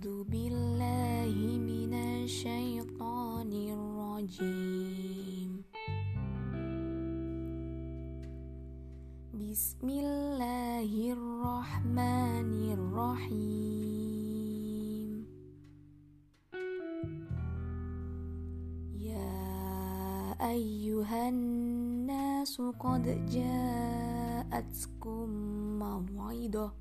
أعوذ بالله من الشيطان الرجيم. بسم الله الرحمن الرحيم. يا أيها الناس قد جاءتكم موعظة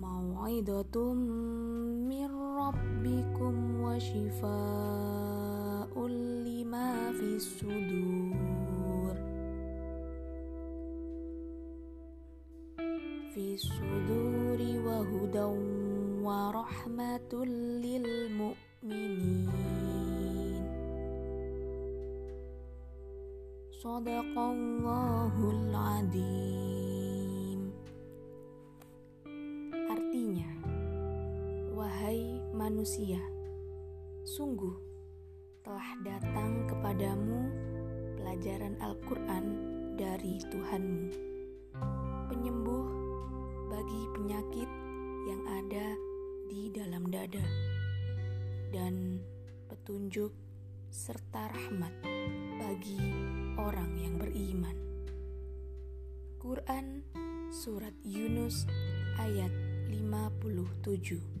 موعظة من ربكم وشفاء لما في الصدور. في الصدور وهدى ورحمة للمؤمنين. صدق الله العظيم manusia, sungguh telah datang kepadamu pelajaran Al-Quran dari Tuhanmu, penyembuh bagi penyakit yang ada di dalam dada, dan petunjuk serta rahmat bagi orang yang beriman. Quran Surat Yunus ayat 57